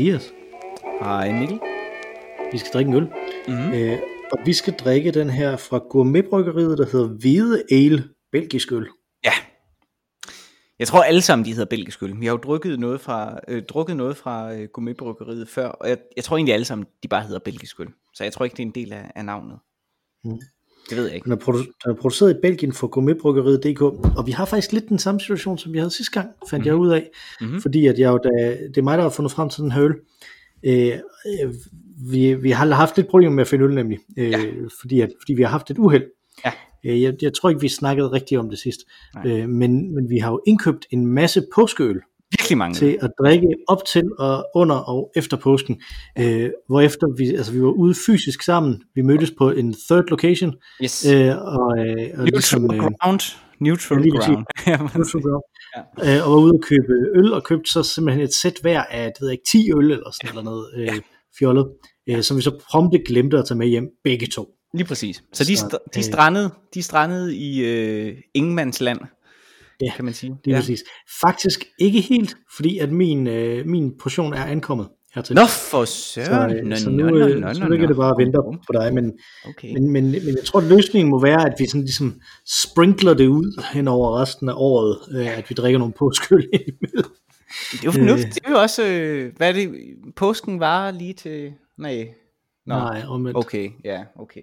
Hej Mathias. Hej Mikkel. Vi skal drikke en øl. Mm-hmm. Øh, og vi skal drikke den her fra gourmetbryggeriet, der hedder Hvide Ale Belgisk Øl. Ja. Jeg tror alle sammen, de hedder belgisk øl. Vi har jo drukket noget fra, øh, drukket noget fra øh, gourmetbryggeriet før, og jeg, jeg tror egentlig alle sammen, de bare hedder belgisk øl. Så jeg tror ikke, det er en del af, af navnet. Mm. Det ved jeg ikke. Den er, produ- den er produceret i Belgien for gourmetbryggeriet.dk, og vi har faktisk lidt den samme situation, som vi havde sidste gang, fandt mm. jeg ud af. Mm-hmm. Fordi at jeg jo, da, det er mig, der har fundet frem til den her øl. Øh, øh, vi, vi har haft lidt problemer med at finde øl nemlig, øh, ja. fordi, at, fordi vi har haft et uheld. Ja. Øh, jeg, jeg tror ikke, vi snakkede rigtigt om det sidst, øh, men, men vi har jo indkøbt en masse påskeøl. Virkelig mange. Til at drikke op til og under og efter påsken. Øh, hvorefter vi, altså vi var ude fysisk sammen. Vi mødtes på en third location. Yes. Øh, og, øh, og Neutral ligesom, øh, ground. Neutral ja, ground. Neutral ground. Ja. Øh, og var ude og købe øl, og købte så simpelthen et sæt hver af, det ved jeg ikke, 10 øl eller sådan eller noget øh, ja. fjollet, øh, som vi så prompte glemte at tage med hjem, begge to. Lige præcis. Så de, så, de, strandede, de strandede i øh, ingenmandsland, ja, kan man sige. Lige ja. præcis. Faktisk ikke helt, fordi at min, øh, min portion er ankommet hertil. Nå for søren. Så, øh, så nu, nå, nå, nå, så nu kan det bare vente på dig, men, okay. men, men, men jeg tror, at løsningen må være, at vi sådan ligesom sprinkler det ud hen over resten af året, øh, at vi drikker nogle påskyld imellem. Det er jo fornuftigt. Øh. Det er jo også, øh, hvad er det, påsken var lige til, nej, Nå. Nej, omvendt. Okay, ja, okay.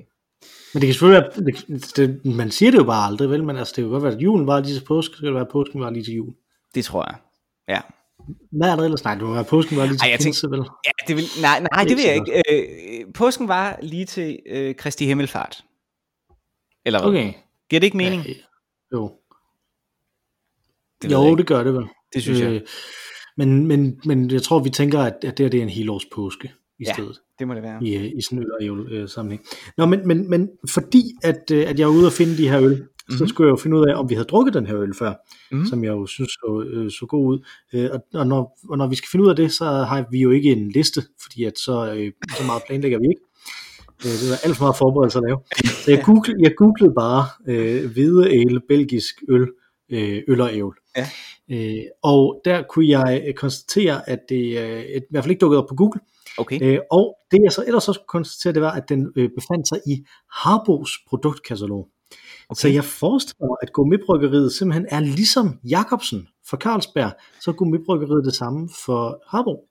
Men det kan selvfølgelig være, det, det, man siger det jo bare aldrig, vel? Men altså, det kan godt være, at julen var lige til påske, så kan det være, at påsken var lige til jul. Det tror jeg, ja. Hvad er der ellers? Nej, det må være, påsken var lige til Ej, jeg pinse, vel? Ja, det vil, nej, nej, det, det vil jeg ikke. Øh, påsken var lige til øh, Kristi Himmelfart. Eller hvad? Okay. Giver det ikke mening? Ja, jo. Det jo, det gør det vel. Det synes øh, jeg. Men, men, men jeg tror, vi tænker, at, at det, her, det er en helårs påske i ja. stedet det må det være. I, i sådan øl øh, sammenhæng. Nå, men, men, men fordi at, øh, at jeg er ude og finde de her øl, mm-hmm. så mhm. skulle jeg jo finde ud af, om vi havde drukket den her øl før, mm-hmm. som jeg jo synes så, øh, så god ud. Øh, og, og, når, og når vi skal finde ud af det, så har vi jo ikke en liste, fordi at så, øh, så meget planlægger vi ikke. Øh, det er alt for meget forberedelse at lave. Så jeg googlede, jeg googlede bare øh, hvide ale, belgisk øl, øh, øl og ævl. Ja. Øh, og der kunne jeg konstatere, at det øh, i hvert fald ikke dukkede op på Google, Okay. Øh, og det jeg så ellers så skulle konstatere, det var, at den øh, befandt sig i Harbos produktkatalog. Okay. Så jeg forestiller mig, at gourmetbryggeriet simpelthen er ligesom Jacobsen for Carlsberg, så er gourmetbryggeriet det samme for Harbo.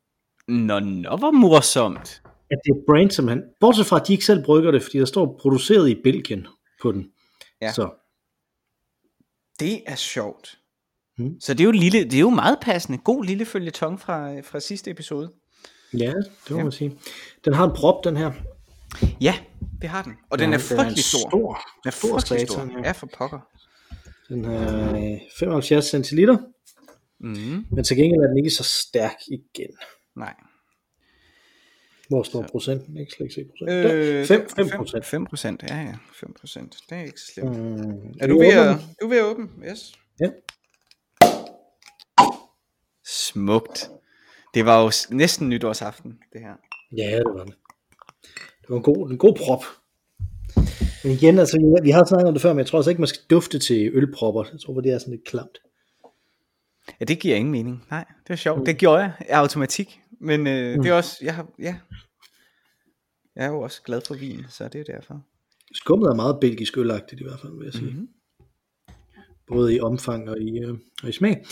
Nå, nå, hvor morsomt. At det er brand simpelthen. Bortset fra, at de ikke selv brygger det, fordi der står produceret i Belgien på den. Ja. Så. Det er sjovt. Hmm. Så det er jo lille, det er jo meget passende. God lille følgetong fra, fra sidste episode. Ja, det må ja. man sige. Den har en prop, den her. Ja, det har den. Og den ja, er frygtelig stor. stor. Den er frygtelig stor. Ja, for pokker. Den er 75 centiliter. Mm. Men til gengæld er den ikke så stærk igen. Nej. Hvor står så. procenten? Ikke slet ikke se procent. Øh, 5, 5 procent. 5 procent, ja ja. 5 procent. Det er ikke så slemt. Mm, er du ved, at, du ved at åbne? Yes. Ja. Smukt. Det var jo næsten nytårsaften, det her. Ja, det var det. Det var en god, en god prop. Men igen, altså, vi har snakket om det før, men jeg tror også ikke, man skal dufte til ølpropper. Jeg tror, det er sådan lidt klamt. Ja, det giver ingen mening. Nej, det er sjovt. Mm. Det gjorde jeg af automatik. Men øh, mm. det er også, jeg har, ja. Jeg er jo også glad for vin, så det er derfor. Skummet er meget belgisk ølagtigt i hvert fald, vil jeg sige. Mm-hmm både i omfang og i, øh, og i smag.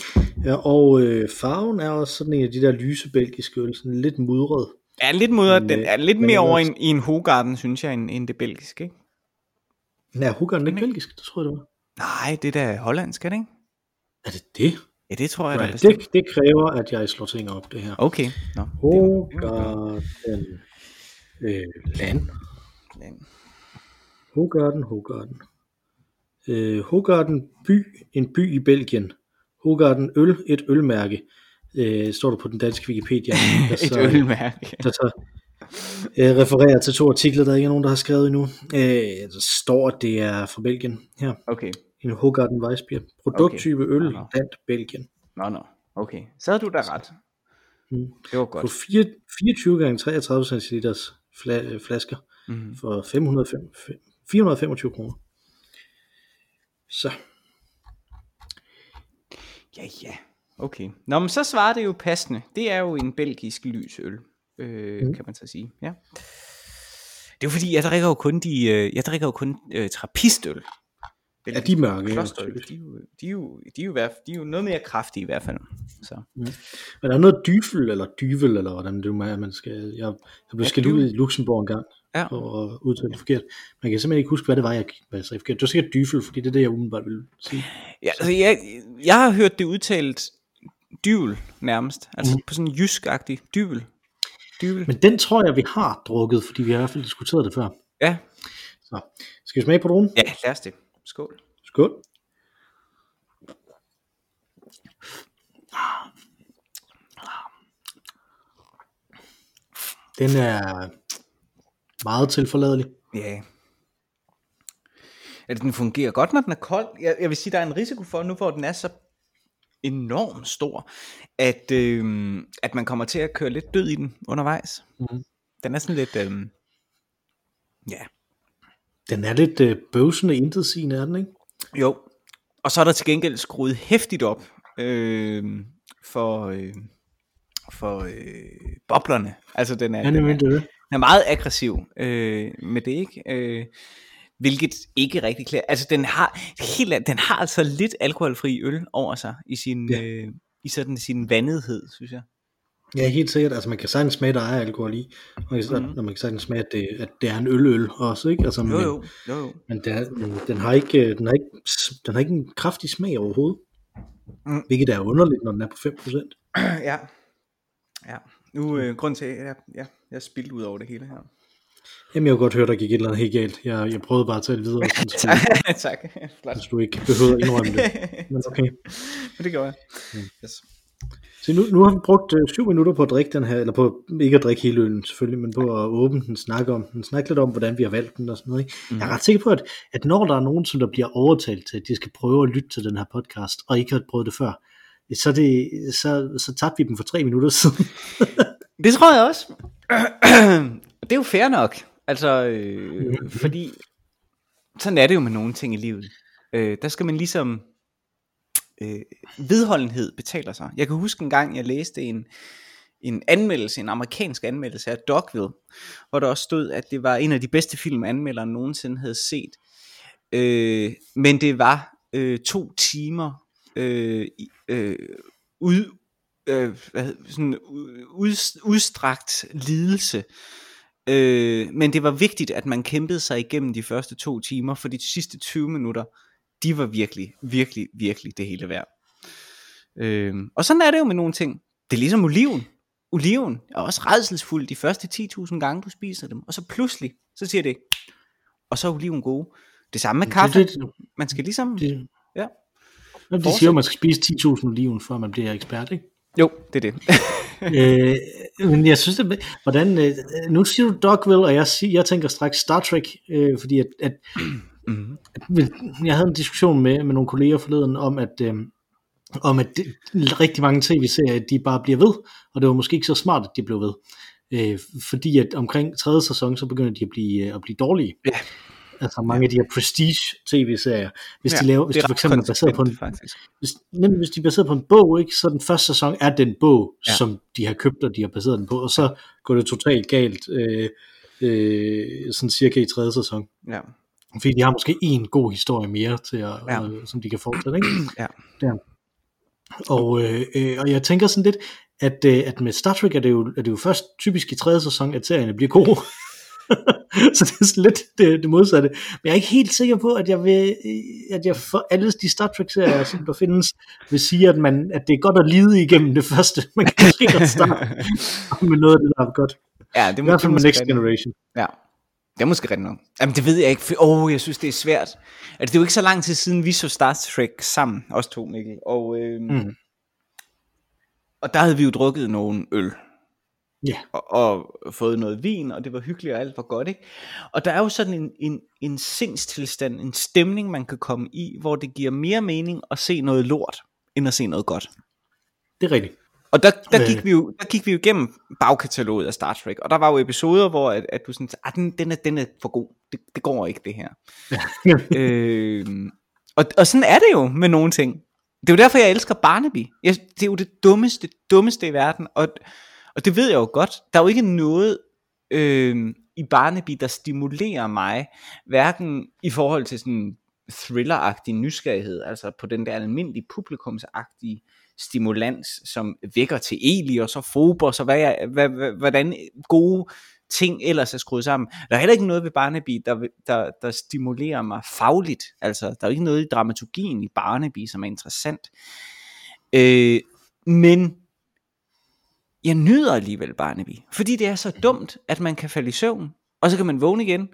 Ja, og øh, farven er også sådan en af de der lyse belgiske øl, sådan lidt mudret. Ja, lidt mudret. Den er lidt mere over i, i en Hogarden, synes jeg, end, end det belgiske, ikke? Ja, Hogarden er ikke belgisk, det tror jeg, det var. Nej, det er da hollandsk, er det ikke? Er det det? Ja, det tror jeg right. da. Det, det kræver, at jeg slår ting op, det her. Okay. Nå, Hogarden øh, land. land. Hogarden, Hogarden. Øh, Hogarden by, en by i Belgien. Hogarden øl, et ølmærke. Øh, står der på den danske Wikipedia. Der så, et ølmærke. Der så øh, refererer til to artikler, der ikke er nogen, der har skrevet endnu. Øh, der står, at det er fra Belgien her. Okay. En Hogarden Weissbier. Produkttype okay. øl, no, no. Belgien. Nå, no, nå. No. Okay. Så havde du da ret. Mm. Det var godt. På 4, 24 gange 33 cm flasker mm. for 505, 425 kroner. Så. Ja, ja. okay. Nå, men så svarer det jo passende. Det er jo en belgisk lysøl, øh, mm. kan man så sige. Ja. Det er jo fordi, jeg drikker jo kun, de, øh, jeg drikker jo kun øh, trappistøl. Ja, de er mørke. Klosterøl, de, er jo, de, er jo, de, er jo, de er jo noget mere kraftige i hvert fald. Så. Mm. Men der er noget dyfel, eller dyvel, eller hvordan det er, man skal... Jeg, jeg blev ja, skældt ud i Luxembourg en gang, ja. for at udtale det forkert. Man kan simpelthen ikke huske, hvad det var, jeg, hvad jeg sagde forkert. Det var sikkert dyfel, fordi det er det, jeg umiddelbart vil sige. Ja, altså, jeg, jeg har hørt det udtalt dyvel nærmest. Altså mm. på sådan en jysk-agtig dyvel. dyvel. Men den tror jeg, vi har drukket, fordi vi har i hvert fald diskuteret det før. Ja. Så, skal vi smage på dronen? Ja, lad os det. Skål. Skål. Den er meget tilforladelig. Ja. Altså, den fungerer godt, når den er kold. Jeg, jeg vil sige, der er en risiko for, nu hvor den er så enormt stor, at, øh, at man kommer til at køre lidt død i den undervejs. Mm. Den er sådan lidt, øh, ja. Den er lidt øh, bøvsende intetsigende, er den ikke? Jo, og så er der til gengæld skruet hæftigt op øh, for, øh, for øh, boblerne. Altså den er, ja, den er, det. Er meget aggressiv øh, med det, ikke? Øh, hvilket ikke rigtig klæder. Altså den har, helt, den har altså lidt alkoholfri øl over sig i sin, ja. øh, i sådan sin vandethed, synes jeg. Ja, helt sikkert. Altså man kan sagtens smage, der er alkohol i. Og mm. når man kan sagtens smage, at det, at det er en øl-øl også, ikke? Altså, jo, men, jo, jo, jo. Men, det er, men den, har ikke, den, har ikke, den har ikke en kraftig smag overhovedet. Mm. Hvilket er underligt, når den er på 5%. ja. Ja. Nu, øh, grund til, at jeg, ja, jeg spildt ud over det hele her. Jamen, jeg har godt hørt, der gik et eller andet helt galt. Jeg, jeg prøvede bare at tale videre. tak, tak. Flot. Hvis du ikke behøver at indrømme det. Men okay. Men det gør jeg. Mm. Yes. Så nu, nu har vi brugt øh, syv minutter på at drikke den her, eller på ikke at drikke hele øllen selvfølgelig, men på at åbne den, snakke om den, snakke lidt om, hvordan vi har valgt den og sådan noget. Ikke? Mm. Jeg er ret sikker på, at, at når der er nogen, som der bliver overtalt til, at de skal prøve at lytte til den her podcast, og ikke har prøvet det før, så, det, så, så tabte vi dem for tre minutter siden det tror jeg også. det er jo fair nok. Altså, øh, fordi sådan er det jo med nogle ting i livet. Øh, der skal man ligesom øh, vedholdenhed betaler sig. Jeg kan huske en gang, jeg læste en, en anmeldelse, en amerikansk anmeldelse af Dogville, hvor der også stod, at det var en af de bedste film, anmelderen nogensinde havde set. Øh, men det var øh, to timer øh, øh, ud, øh, sådan ud, udstrakt lidelse. Øh, men det var vigtigt, at man kæmpede sig igennem de første to timer, for de sidste 20 minutter, de var virkelig, virkelig, virkelig det hele værd. Øhm, og sådan er det jo med nogle ting. Det er ligesom oliven. Oliven er også redselsfuld de første 10.000 gange, du spiser dem. Og så pludselig, så siger det, og så er oliven god. Det samme med kaffe. Det, det, man skal ligesom... Det, ja. De siger at man skal spise 10.000 oliven, før man bliver ekspert, ikke? Jo, det er det. øh, men jeg synes, at, hvordan, øh, nu siger du Dogville, og jeg, jeg tænker straks Star Trek, øh, fordi at, at Mm-hmm. Jeg havde en diskussion med, med nogle kolleger forleden om, at, øh, om at det, rigtig mange tv-serier, de bare bliver ved, og det var måske ikke så smart, at de blev ved. Øh, fordi at omkring tredje sæson, så begynder de at blive, øh, at blive dårlige. Ja. Altså mange ja. af de her prestige tv-serier, hvis ja, de laver, hvis de for eksempel er baseret på en, faktisk. hvis, nemlig hvis de er baseret på en bog, ikke, så den første sæson er den bog, ja. som de har købt, og de har baseret den på, og så går det totalt galt, øh, øh, sådan cirka i tredje sæson. Ja. Fordi de har måske en god historie mere, til at, ja. øh, som de kan fortsætte. Ikke? ja. Der. Og, øh, øh, og jeg tænker sådan lidt, at, øh, at med Star Trek er det, jo, er det jo først typisk i tredje sæson, at serierne bliver gode. så det er sådan lidt det, det modsatte. Men jeg er ikke helt sikker på, at jeg vil, at jeg for alle de Star Trek-serier, som der findes, vil sige, at, man, at det er godt at lide igennem det første. Man kan ikke godt starte med noget af det, der er godt. Ja, det må, I hvert fald med Next Generation. Ja, det er måske rigtigt nok. Jamen det ved jeg ikke, for oh, jeg synes det er svært. Altså, det er jo ikke så lang tid siden, vi så Star Trek sammen, os to Mikkel. Og, øh, mm. og der havde vi jo drukket nogle øl. Ja. Yeah. Og, og fået noget vin, og det var hyggeligt, og alt var godt, ikke? Og der er jo sådan en, en, en sindstilstand, en stemning, man kan komme i, hvor det giver mere mening at se noget lort, end at se noget godt. Det er rigtigt. Og der, der, gik vi jo, der gik vi jo igennem bagkataloget af Star Trek, og der var jo episoder, hvor at, at du sådan, ah, den, den, er, den er for god, det, det går ikke det her. øh, og, og sådan er det jo med nogle ting. Det er jo derfor, jeg elsker Barnaby. Jeg, det er jo det dummeste, dummeste i verden, og, og det ved jeg jo godt. Der er jo ikke noget øh, i Barnaby, der stimulerer mig, hverken i forhold til sådan thrilleragtig nysgerrighed, altså på den der almindelige publikumsagtige stimulans, som vækker til Eli og Phobos, og hvad, jeg, hvad, hvad, hvordan gode ting ellers er skruet sammen. Der er heller ikke noget ved Barnaby, der, der, der stimulerer mig fagligt. Altså, der er ikke noget i dramaturgien i Barnaby, som er interessant. Øh, men jeg nyder alligevel Barnaby, fordi det er så dumt, at man kan falde i søvn, og så kan man vågne igen,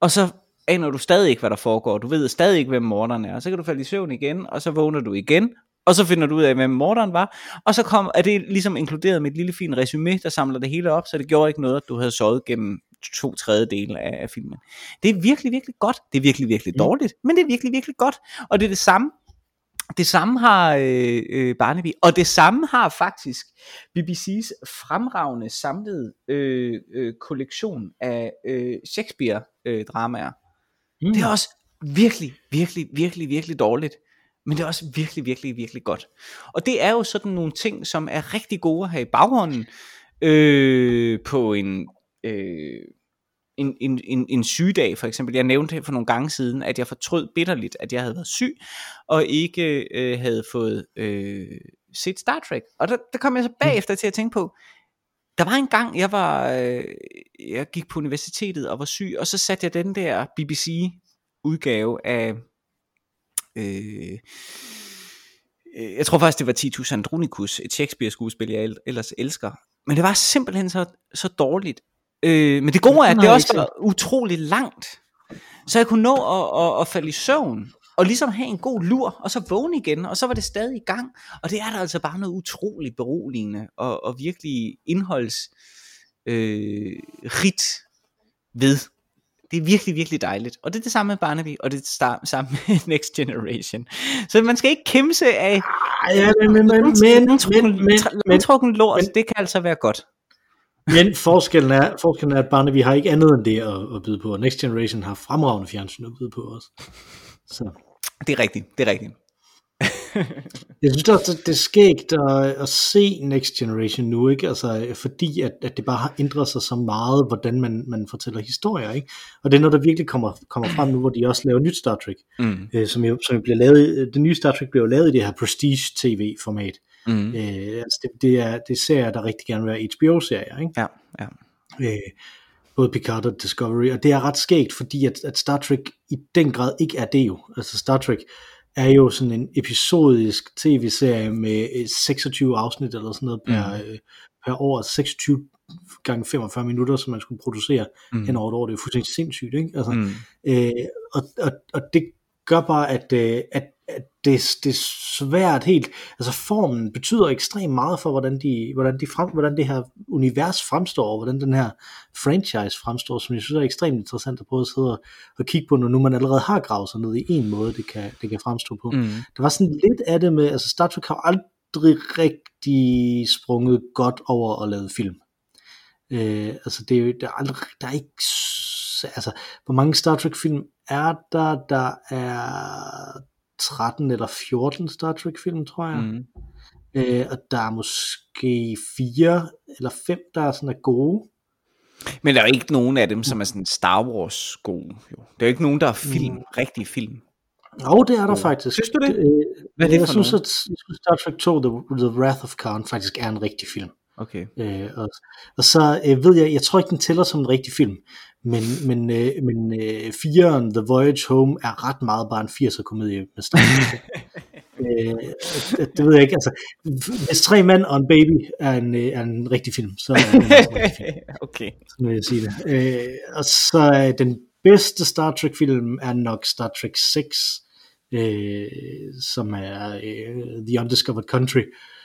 og så aner du stadig ikke, hvad der foregår. Du ved stadig ikke, hvem morderen er. Og så kan du falde i søvn igen, og så vågner du igen, og så finder du ud af, hvem morderen var, og så kom, er det ligesom inkluderet med et lille fint resume, der samler det hele op, så det gjorde ikke noget, at du havde sovet gennem to tredjedele af, af filmen. Det er virkelig, virkelig godt. Det er virkelig, virkelig mm. dårligt, men det er virkelig, virkelig godt. Og det er det samme, det samme har øh, øh, Barnaby, og det samme har faktisk BBC's fremragende samlede øh, øh, kollektion af øh, Shakespeare-dramaer. Øh, mm. Det er også virkelig, virkelig, virkelig, virkelig dårligt. Men det er også virkelig, virkelig, virkelig godt. Og det er jo sådan nogle ting, som er rigtig gode at have i baghånden øh, på en, øh, en, en, en, en sygedag for eksempel. Jeg nævnte for nogle gange siden, at jeg fortrød bitterligt, at jeg havde været syg, og ikke øh, havde fået øh, set Star Trek. Og der, der kom jeg så bagefter til at tænke på, der var en gang, jeg var, øh, jeg gik på universitetet og var syg, og så satte jeg den der BBC udgave af Øh, øh, jeg tror faktisk, det var Titus Andronicus, et Shakespeare-skuespil, jeg ellers elsker. Men det var simpelthen så, så dårligt. Øh, men det gode er, at det også var utroligt langt. Så jeg kunne nå at, at, at falde i søvn, og ligesom have en god lur, og så vågne igen, og så var det stadig i gang. Og det er der altså bare noget utroligt beroligende, og, og virkelig indholds øh, rigt ved det er virkelig, virkelig dejligt. Og det er det samme med Barnaby, og det er det samme med Next Generation. Så man skal ikke kæmpe af ja, men, men, men, men, men, lort. Men, det kan altså være godt. Men forskellen er, forskellen er, at Barnaby har ikke andet end det at, at byde på, Next Generation har fremragende fjernsyn at byde på også. Så. Det er rigtigt, det er rigtigt. jeg synes også, det er skægt at, at se Next Generation nu, ikke? Altså, fordi at, at det bare har ændret sig så meget, hvordan man, man fortæller historier. Ikke? Og det er noget, der virkelig kommer, kommer frem nu, hvor de også laver nyt Star Trek, mm. øh, som, jo, som jo bliver lavet, det nye Star Trek bliver jo lavet i det her Prestige TV-format. Mm. Øh, altså det, det, er, det serier, der rigtig gerne vil være HBO-serier. Ikke? Ja, ja. Øh, både Picard og Discovery, og det er ret skægt, fordi at, at Star Trek i den grad ikke er det jo. Altså Star Trek er jo sådan en episodisk tv-serie med 26 øh, afsnit eller sådan noget per, mm. øh, per år, 26 gange 45 minutter, som man skulle producere mm. hen over et år. Det er jo fuldstændig sindssygt, ikke? Altså, mm. øh, og, og, og det gør bare, at, øh, at at det, det er svært helt, altså formen betyder ekstremt meget for, hvordan, de, hvordan, de frem, hvordan det her univers fremstår, og hvordan den her franchise fremstår, som jeg synes er ekstremt interessant at prøve at sidde og, og kigge på, når nu man allerede har gravet sig ned i en måde, det kan, det kan fremstå på. Mm. Der var sådan lidt af det med, altså Star Trek har aldrig rigtig sprunget godt over at lave film. Øh, altså det er jo, der er, aldrig, der er ikke, altså hvor mange Star Trek film er der, der er 13 eller 14 Star Trek film, tror jeg. Mm. Øh, og der er måske fire eller fem, der er sådan er gode. Men der er ikke nogen af dem, som er sådan Star Wars gode. Jo. Der er ikke nogen, der er film, mm. rigtige film. Jo, det er der faktisk. Synes du det? øh, Hvad er det jeg, synes, at, jeg synes, Star Trek 2, The, The Wrath of Khan, faktisk er en rigtig film. Okay. Øh, og, og så øh, ved jeg, jeg tror ikke, den tæller som en rigtig film, men, men, øh, men øh, firen, The Voyage Home, er ret meget bare en 80'er komedie med Star øh, det ved jeg ikke, altså, hvis tre mænd og en baby er en, øh, er en rigtig film, så er det en rigtig film. okay. Så vil jeg sige det. Øh, og så er den bedste Star Trek film er nok Star Trek 6, øh, som er øh, The Undiscovered Country, øh,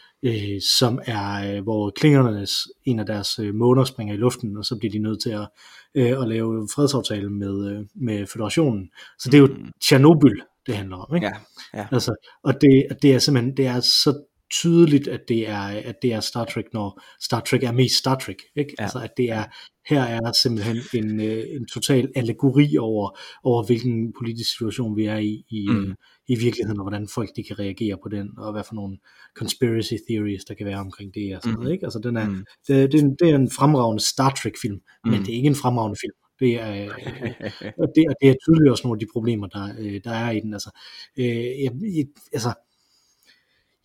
som er, øh, hvor klingernes, en af deres øh, måner springer i luften, og så bliver de nødt til at, øh, at lave fredsaftale med, øh, med federationen. Så det er jo mm. Tjernobyl, det handler om, ikke? Ja, ja. Altså, og det, det er simpelthen, det er så tydeligt, at det er, at det er Star Trek, når Star Trek er mest Star Trek. Ikke? Ja. Altså, at det er, her er simpelthen en, øh, en total allegori over, over, hvilken politisk situation vi er i, i, mm. øh, i virkeligheden, og hvordan folk de kan reagere på den, og hvad for nogle conspiracy theories, der kan være omkring det, og sådan mm. noget, ikke? Altså, den er, mm. det, det, er en, det er en fremragende Star Trek-film, mm. men det er ikke en fremragende film. Det er, og, det, og det er tydeligt også nogle af de problemer, der, øh, der er i den. Altså, øh, jeg, jeg, altså,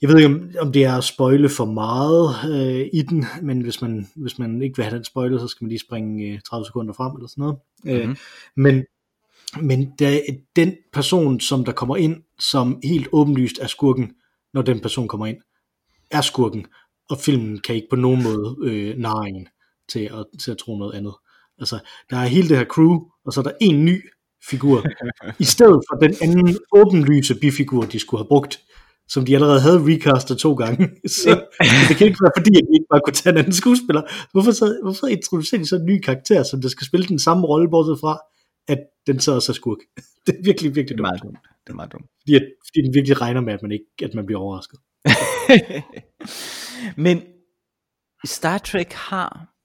jeg ved ikke, om, om det er at spoile for meget øh, i den, men hvis man, hvis man ikke vil have den spoilet, så skal man lige springe øh, 30 sekunder frem eller sådan noget. Mm-hmm. Øh, mhm. men men der, den person, som der kommer ind, som helt åbenlyst er skurken, når den person kommer ind, er skurken, og filmen kan ikke på nogen måde øh, narre en til at, til at tro noget andet. Altså, der er hele det her crew, og så er der en ny figur, i stedet for den anden åbenlyse bifigur, de skulle have brugt, som de allerede havde recastet to gange. Så det kan ikke være fordi, at de ikke bare kunne tage en anden skuespiller. Hvorfor så, hvorfor introducerer de så en ny karakter, som der skal spille den samme rolle, bortset fra, at den så også er skurk. Det er virkelig, virkelig dumt. Det er meget dumt. Det er meget dumt. Fordi, at, fordi den virkelig regner med, at man, ikke, at man bliver overrasket. Men Star Trek har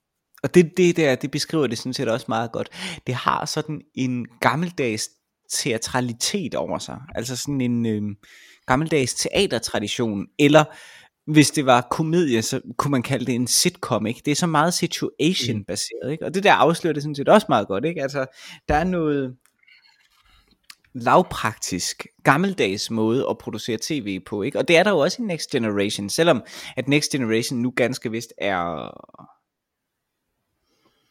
og det, det der, det beskriver det sådan set også meget godt. Det har sådan en gammeldags teatralitet over sig. Altså sådan en øh, gammeldags teatertradition. Eller hvis det var komedie, så kunne man kalde det en sitcom, ikke? Det er så meget situation baseret, ikke? Og det der afslører det sådan set også meget godt, ikke? Altså, der er noget lavpraktisk, gammeldags måde at producere tv på, ikke? Og det er der jo også i Next Generation, selvom at Next Generation nu ganske vist er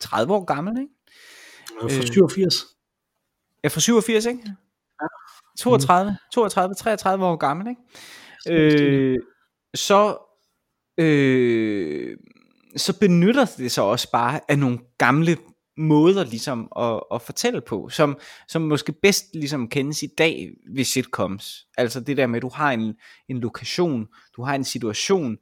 30 år gammel, ikke? Fra 87. Ja, fra 87, ikke? Ja. 32, 32, 33 år gammel, ikke? Øh, så, øh, så benytter det sig også bare af nogle gamle måder ligesom at, at fortælle på, som, som måske bedst ligesom kendes i dag ved sitcoms. Altså det der med, at du har en, en lokation, du har en situation,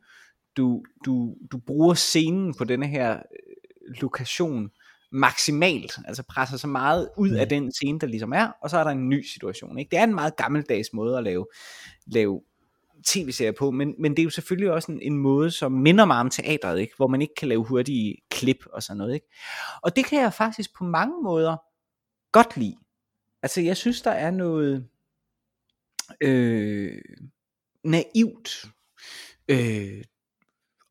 du, du, du bruger scenen på denne her øh, lokation maksimalt, altså presser så meget ud af mm. den scene, der ligesom er, og så er der en ny situation. Ikke? Det er en meget gammeldags måde at lave, lave tv-serier på, men, men det er jo selvfølgelig også en, en måde, som minder meget om teatret, ikke? hvor man ikke kan lave hurtige klip og sådan noget. Ikke? Og det kan jeg faktisk på mange måder godt lide. Altså jeg synes, der er noget øh, naivt øh,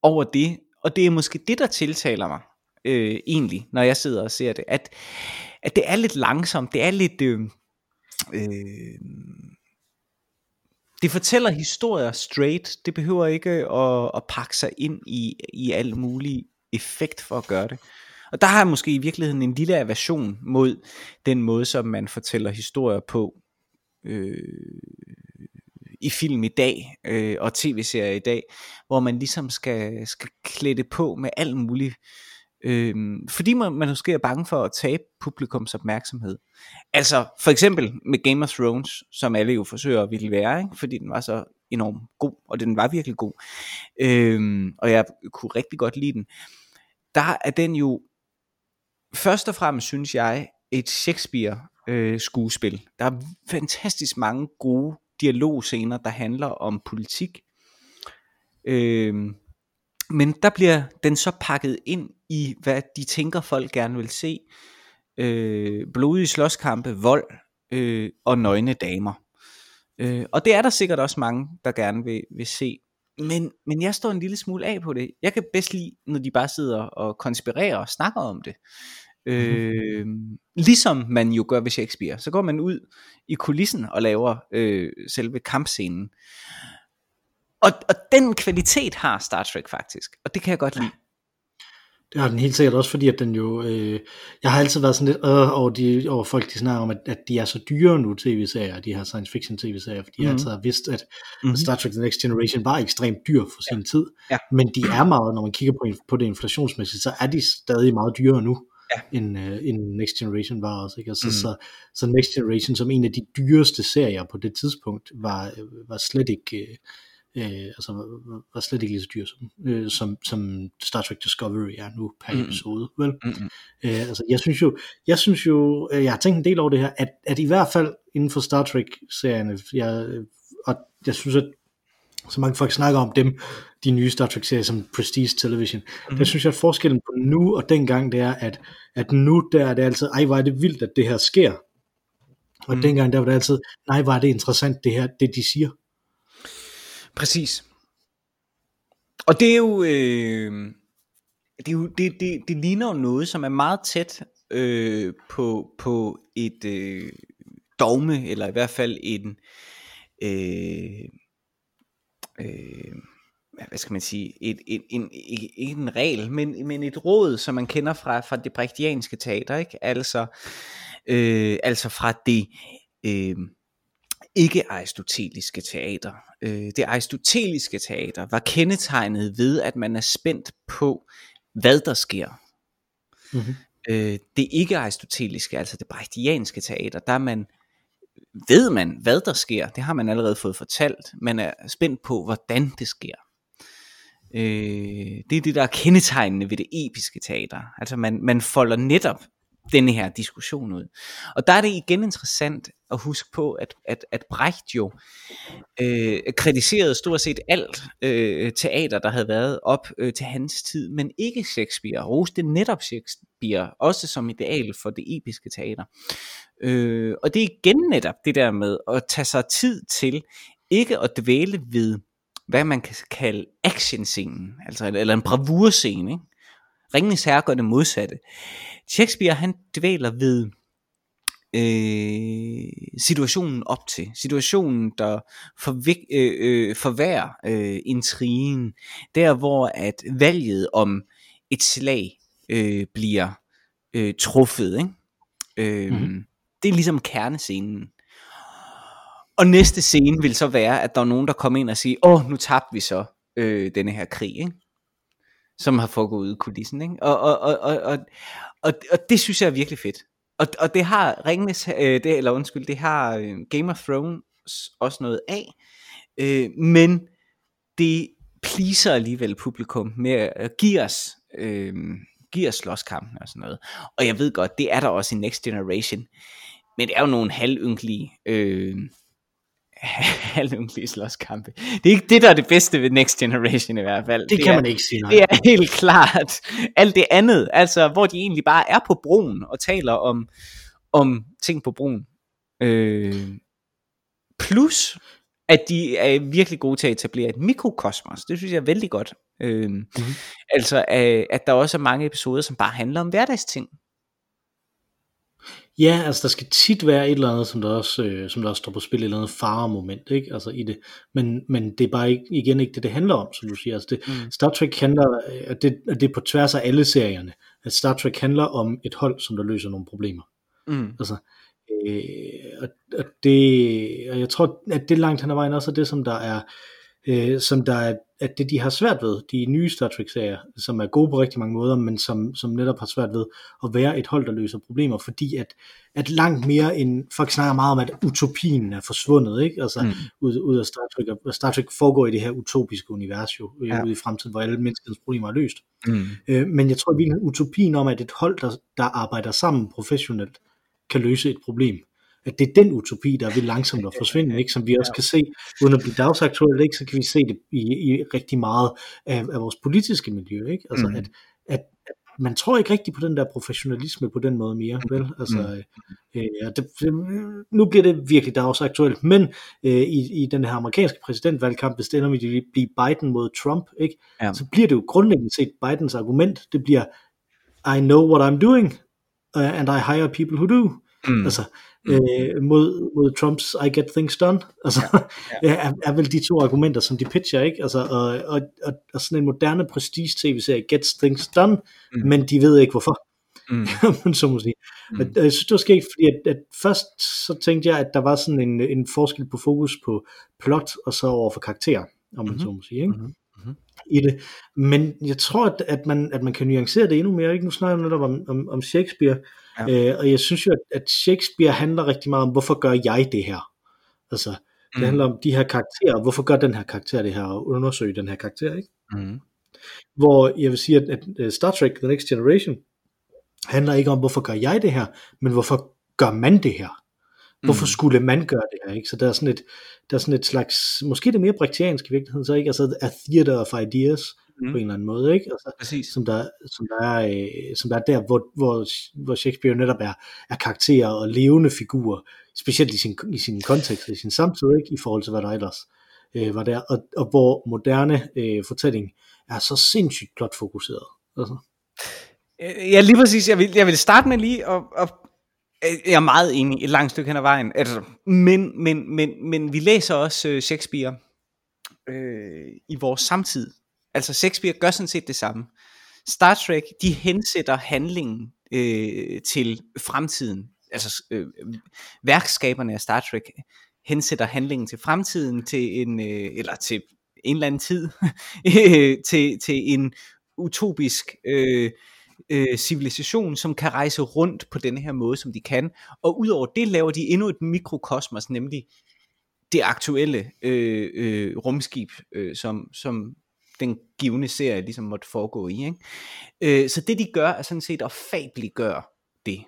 over det, og det er måske det, der tiltaler mig øh, egentlig, når jeg sidder og ser det, at, at det er lidt langsomt, det er lidt... Øh, øh, det fortæller historier straight. Det behøver ikke at, at pakke sig ind i, i al mulig effekt for at gøre det. Og der har jeg måske i virkeligheden en lille aversion mod den måde, som man fortæller historier på øh, i film i dag øh, og tv-serier i dag, hvor man ligesom skal, skal klæde på med al mulig Øhm, fordi man, man måske er bange for at tabe publikums opmærksomhed. Altså for eksempel med Game of Thrones, som alle jo forsøger at ville være, ikke? fordi den var så enormt god, og den var virkelig god. Øhm, og jeg kunne rigtig godt lide den. Der er den jo først og fremmest, synes jeg, et Shakespeare øh, skuespil. Der er fantastisk mange gode dialogscener, der handler om politik. Øhm, men der bliver den så pakket ind i, hvad de tænker folk gerne vil se. Øh, blodige slåskampe, vold øh, og nøgne damer. Øh, og det er der sikkert også mange, der gerne vil, vil se. Men, men jeg står en lille smule af på det. Jeg kan bedst lide, når de bare sidder og konspirerer og snakker om det. Øh. Ligesom man jo gør ved Shakespeare. Så går man ud i kulissen og laver øh, selve kampscenen. Og, og den kvalitet har Star Trek faktisk, og det kan jeg godt lide. Det har den helt sikkert også, fordi at den jo, øh, jeg har altid været sådan lidt øh, over, de, over folk, de snakker om, at, at de er så dyre nu, tv-serier, de her science fiction tv-serier, fordi mm-hmm. jeg altid har vidst, at mm-hmm. Star Trek The Next Generation var ekstremt dyr for sin ja. tid, ja. men de er meget, når man kigger på, på det inflationsmæssigt, så er de stadig meget dyrere nu, ja. end, øh, end Next Generation var også, ikke? Altså, mm. så, så Next Generation som en af de dyreste serier på det tidspunkt, var, var slet ikke... Øh, øh, altså var slet ikke lige så dyr som, øh, som, som Star Trek Discovery er nu per mm. episode, vel? Mm. Øh, altså jeg synes jo, jeg synes jo, øh, jeg har tænkt en del over det her, at, at i hvert fald inden for Star Trek serierne, jeg, og jeg synes at så mange folk snakker om dem, de nye Star Trek-serier som Prestige Television. Mm-hmm. Der synes jeg, at forskellen på nu og dengang, det er, at, at nu der er det altid, ej, hvor er det vildt, at det her sker. Og mm. dengang, der var det altid, nej, er det interessant, det her, det de siger. Præcis. Og det er jo, øh, det, er jo det, det, det ligner jo noget, som er meget tæt øh, på, på et øh, dogme, eller i hvert fald en, øh, øh, hvad skal man sige, et, et, en, ikke en regel, men, men et råd, som man kender fra, fra det brechtianske teater, ikke? Altså, øh, altså fra det øh, ikke-aristoteliske teater. Øh, det aristoteliske teater var kendetegnet ved, at man er spændt på, hvad der sker. Mm-hmm. Øh, det ikke-aristoteliske, altså det brechtianske teater, der er man ved man, hvad der sker. Det har man allerede fået fortalt. Man er spændt på, hvordan det sker. Øh, det er det, der er kendetegnende ved det episke teater. Altså man, man folder netop denne her diskussion ud. Og der er det igen interessant at huske på, at, at, at Brecht jo øh, kritiserede stort set alt øh, teater, der havde været op øh, til hans tid, men ikke Shakespeare. Roste netop Shakespeare, også som ideal for det episke teater. Øh, og det er igen netop det der med at tage sig tid til ikke at dvæle ved, hvad man kan kalde actionscenen, altså eller en bravurscene. Ikke? Ringenes herre gør det modsatte. Shakespeare han dvæler ved øh, situationen op til. Situationen, der forvik, øh, øh, forværrer øh, intrigen. Der hvor at valget om et slag øh, bliver øh, truffet. Ikke? Øh, mm-hmm. Det er ligesom kernescenen. Og næste scene vil så være, at der er nogen, der kommer ind og siger, åh, nu tabte vi så øh, denne her krig, ikke? Som har foregået ude i kulissen. Ikke? Og, og, og, og, og, og, og det synes jeg er virkelig fedt. Og, og det har Ringnes, øh, det, eller undskyld, det har øh, Game of Thrones også noget af, øh, men det pleaser alligevel publikum med at give os, øh, give os slåskampen og sådan noget. Og jeg ved godt, det er der også i Next Generation, men det er jo nogle halvynkelige øh, halvynkelige slåskampe. Det er ikke det, der er det bedste ved Next Generation i hvert fald. Det, det kan er, man ikke sige nej. Det er helt klart alt det andet, altså hvor de egentlig bare er på broen og taler om, om ting på broen. Øh, plus at de er virkelig gode til at etablere et mikrokosmos. Det synes jeg er vældig godt. Øh, mm-hmm. Altså at der også er mange episoder, som bare handler om hverdagsting. Ja, altså der skal tit være et eller andet, som der også, øh, som der også står på spil, et eller andet faremoment, ikke? Altså i det. Men, men det er bare ikke, igen ikke det, det handler om, som du siger. Altså det, mm. Star Trek handler, at det, at det er på tværs af alle serierne, at Star Trek handler om et hold, som der løser nogle problemer. Mm. Altså, øh, og, og, det, og jeg tror, at det langt hen ad vejen også er det, som der er, øh, som der er, at det de har svært ved, de nye Star Trek-serier, som er gode på rigtig mange måder, men som, som netop har svært ved at være et hold, der løser problemer, fordi at, at langt mere end, folk snakker meget om, at utopien er forsvundet, ikke? Altså mm. ud, ud af Star Trek, og Star Trek foregår i det her utopiske univers jo, ja. ude i fremtiden, hvor alle menneskets problemer er løst. Mm. Øh, men jeg tror virkelig, utopien om, at et hold, der, der arbejder sammen professionelt, kan løse et problem, at det er den utopi, der er ved langsomt at forsvinde, ikke? som vi også kan se, uden at blive dagsaktuelt, ikke? så kan vi se det i, i rigtig meget af, af vores politiske miljø. Ikke? Altså, mm. at, at, man tror ikke rigtig på den der professionalisme på den måde mere, vel? Altså, mm. øh, det, nu bliver det virkelig dagsaktuelt, men øh, i, i den her amerikanske præsidentvalgkamp, hvis det ender med at blive Biden mod Trump, ikke? Ja. så bliver det jo grundlæggende set Bidens argument, det bliver, I know what I'm doing, uh, and I hire people who do. Mm. Altså, mm. øh, mod, mod Trumps I get things done. Altså, ja, ja. er, er vel de to argumenter, som de pitcher, ikke? Altså, og, og, og, og sådan en moderne prestige tv-serie gets things done, mm. men de ved ikke hvorfor. Mm. så må sige. Mm. Og, jeg synes, det var sket, fordi at, at først så tænkte jeg, at der var sådan en, en forskel på fokus på plot, og så over for karakter, om man mm-hmm. så må sige, ikke? Mm-hmm. i det. Men jeg tror, at, at, man, at man kan nuancere det endnu mere. Ikke? Nu snakker jeg netop om, om, om Shakespeare, Ja. Øh, og jeg synes jo, at Shakespeare handler rigtig meget om, hvorfor gør jeg det her? Altså, det mm. handler om de her karakterer, hvorfor gør den her karakter det her, og undersøge den her karakter, ikke? Mm. Hvor jeg vil sige, at, at Star Trek The Next Generation handler ikke om, hvorfor gør jeg det her, men hvorfor gør man det her? Hvorfor mm. skulle man gøre det her? Ikke? Så der er sådan et, der er sådan et slags, måske det er mere brektiansk i virkeligheden, så ikke? Altså a theater of ideas mm. på en eller anden måde, ikke? Altså, Præcis. Som der, som der er, øh, som der er der, hvor, hvor, hvor Shakespeare netop er, er karakterer og levende figurer, specielt i sin, i sin kontekst, i sin samtid, ikke? I forhold til, hvad der ellers øh, var der, og, og hvor moderne øh, fortælling er så sindssygt plot fokuseret. Altså. Ja, lige præcis. Jeg vil, jeg vil starte med lige at, at jeg er meget enig et langt stykke hen ad vejen. Altså, men, men, men, men vi læser også uh, Shakespeare øh, i vores samtid. Altså Shakespeare gør sådan set det samme. Star Trek, de hensætter handlingen øh, til fremtiden. Altså øh, værkskaberne af Star Trek hensætter handlingen til fremtiden, til en, øh, eller til en eller anden tid, til, til en utopisk øh, øh, civilisation, som kan rejse rundt på denne her måde, som de kan. Og udover det laver de endnu et mikrokosmos, nemlig det aktuelle øh, øh, rumskib, øh, som, som den givende serie ligesom måtte foregå i. Ikke? Øh, så det de gør, er sådan set at fabliggøre det.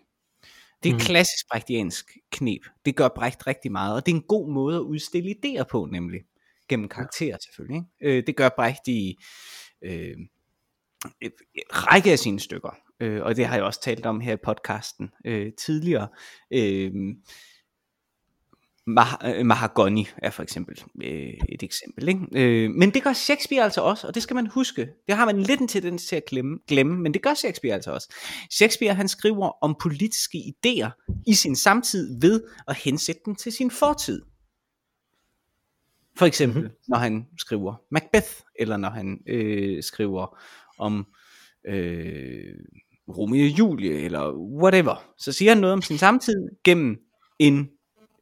Det er mm. klassisk brechtiansk knep. Det gør Brecht rigtig meget, og det er en god måde at udstille idéer på, nemlig. Gennem karakterer selvfølgelig. Ikke? Øh, det gør Brecht i øh, en række af sine stykker. Øh, og det har jeg også talt om her i podcasten øh, tidligere. Øh, Mah- Mahagoni er for eksempel øh, et eksempel. Ikke? Øh, men det gør Shakespeare altså også, og det skal man huske. Det har man lidt en tendens til at glemme, glemme, men det gør Shakespeare altså også. Shakespeare han skriver om politiske idéer i sin samtid ved at hensætte dem til sin fortid. For eksempel mm-hmm. når han skriver Macbeth, eller når han øh, skriver om øh, Romeo og Julie, eller whatever. Så siger han noget om sin samtid gennem en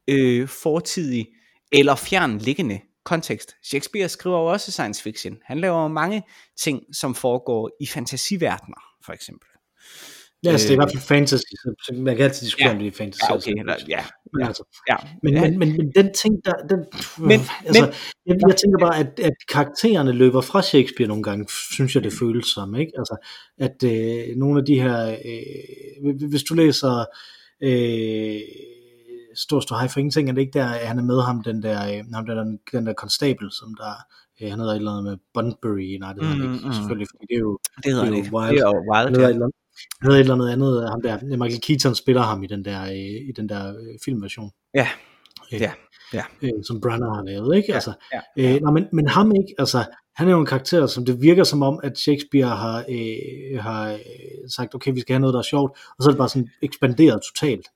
øh, fortidig eller fjernliggende kontekst. Shakespeare skriver jo også science fiction. Han laver mange ting, som foregår i fantasiverdener, for eksempel. Ja, altså, det er i hvert fald fantasy, så man kan altid diskutere, ja. om det er fantasy. Ja, okay, eller, ja. Men, altså, ja. Men, ja. Men, men, men den ting, der, den, men, altså, men, jeg, jeg tænker bare, at, at karaktererne løber fra Shakespeare nogle gange, synes jeg, det føles som, ikke? Altså, at øh, nogle af de her, øh, hvis du læser, øh, stor, stor hej for ingenting, er det ikke der, at han er med ham, den der, øh, ham der, den, den der konstabel, som der, øh, han hedder et eller andet med Bunbury, nej det hedder mm, han ikke, mm. selvfølgelig, fordi det er jo, det hedder det er jo Wild, det er jo wild han, hedder han hedder et eller andet andet, ham der, Michael Keaton spiller ham i den der, øh, i den der filmversion. Ja, ja, ja. Øh, som Branner har lavet, ikke? Ja, altså, ja, ja. Øh, nej, men, men ham ikke, altså, han er jo en karakter, som det virker som om, at Shakespeare har, øh, har sagt, okay, vi skal have noget, der er sjovt, og så er det bare sådan ekspanderet totalt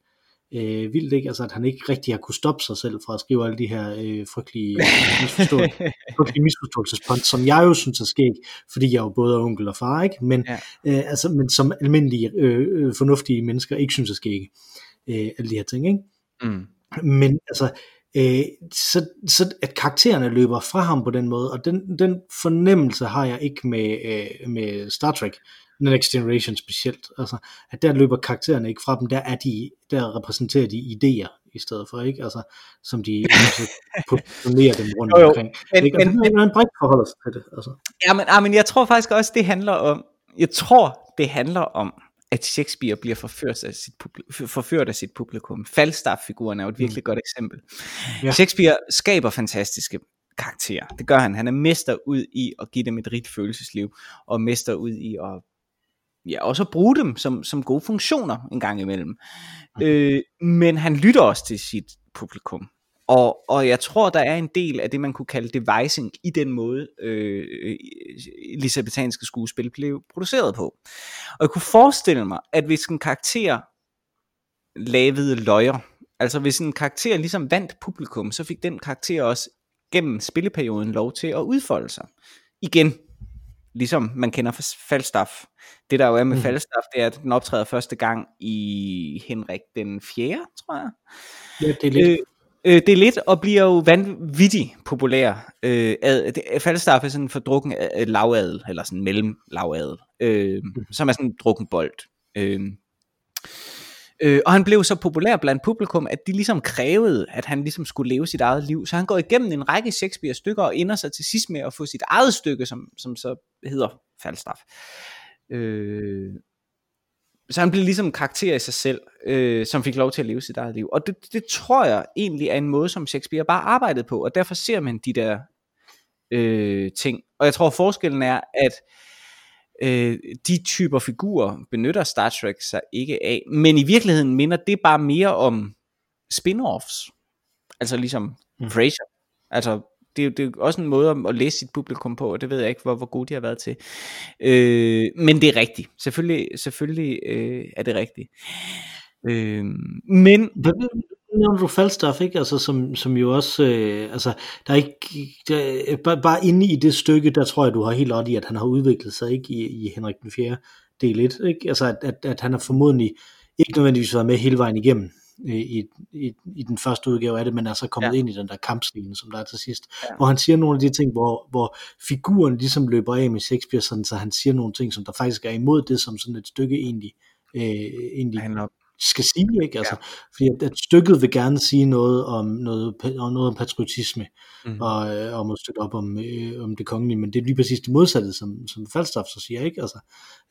øh, vildt ikke, altså at han ikke rigtig har kunne stoppe sig selv fra at skrive alle de her øh, frygtelige, misforståelses, frygtelige som jeg jo synes er skæg, fordi jeg jo både er onkel og far, ikke? Men, ja. øh, altså, men som almindelige øh, øh, fornuftige mennesker ikke synes er skæg, øh, alle de her ting, ikke? Mm. Men altså, øh, så, så at karaktererne løber fra ham på den måde, og den, den fornemmelse har jeg ikke med, øh, med Star Trek, Next Generation specielt, altså, at der løber karaktererne ikke fra dem, der er de, der repræsenterer de idéer i stedet for, ikke? Altså, som de positionerer dem rundt jo, jo. omkring. Men, ikke? men, Altså, men, en brik forholder sig til det, altså. Ja, men, ja, men jeg tror faktisk også, det handler om, jeg tror, det handler om, at Shakespeare bliver forført af sit, publikum, forført af sit publikum. Falstaff-figuren er jo et virkelig mm. godt eksempel. Ja. Shakespeare skaber fantastiske karakterer. Det gør han. Han er mester ud i at give dem et rigt følelsesliv, og mester ud i at ja, også at bruge dem som, som gode funktioner en gang imellem. Mm. Øh, men han lytter også til sit publikum. Og, og jeg tror, der er en del af det, man kunne kalde devising i den måde, øh, elisabethanske skuespil blev produceret på. Og jeg kunne forestille mig, at hvis en karakter lavede løjer, altså hvis en karakter ligesom vandt publikum, så fik den karakter også gennem spilleperioden lov til at udfolde sig. Igen, ligesom man kender fra Falstaff. Det der jo er med mm. Falstaff, det er, at den optræder første gang i Henrik den 4., tror jeg. Ja, det er lidt. Øh, øh, det er lidt, og bliver jo vanvittigt populær. Øh, ad, det, Falstaff er sådan en fordrukken lavadel, eller sådan mellem lavadel, øh, mm. som er sådan en drukken bold. Øh, Øh, og han blev så populær blandt publikum, at de ligesom krævede, at han ligesom skulle leve sit eget liv. Så han går igennem en række Shakespeare stykker og ender sig til sidst med at få sit eget stykke, som, som så hedder Falstaff. Øh, så han blev ligesom en karakter i sig selv, øh, som fik lov til at leve sit eget liv. Og det, det tror jeg egentlig er en måde, som Shakespeare bare arbejdede på, og derfor ser man de der øh, ting. Og jeg tror, forskellen er, at øh, de typer figurer benytter Star Trek sig ikke af, men i virkeligheden minder det bare mere om spin-offs. Altså ligesom mm. Frasier. Altså det, er, det er også en måde at læse sit publikum på, og det ved jeg ikke, hvor, hvor gode de har været til. Øh, men det er rigtigt. Selvfølgelig, selvfølgelig øh, er det rigtigt. Øh, men... nævner du Falstaff, ikke? Altså, som, som jo også, øh, altså, der er ikke, der, bare, bare inde i det stykke, der tror jeg, du har helt ret i, at han har udviklet sig, ikke, i, i Henrik den 4. del 1, ikke? Altså, at, at, at han har formodentlig ikke nødvendigvis været med hele vejen igennem i, i, i den første udgave af det, men er så kommet ja. ind i den der kampscene, som der er til sidst, ja. hvor han siger nogle af de ting, hvor, hvor figuren ligesom løber af med Shakespeare, sådan, så han siger nogle ting, som der faktisk er imod det, som sådan et stykke egentlig, øh, egentlig handler skal sige, ikke? Altså, ja. Fordi at, stykket vil gerne sige noget om noget, noget om patriotisme, mm. og øh, om at støtte op om, øh, om det kongelige, men det er lige præcis det modsatte, som, som Falstaff så siger, ikke? Altså,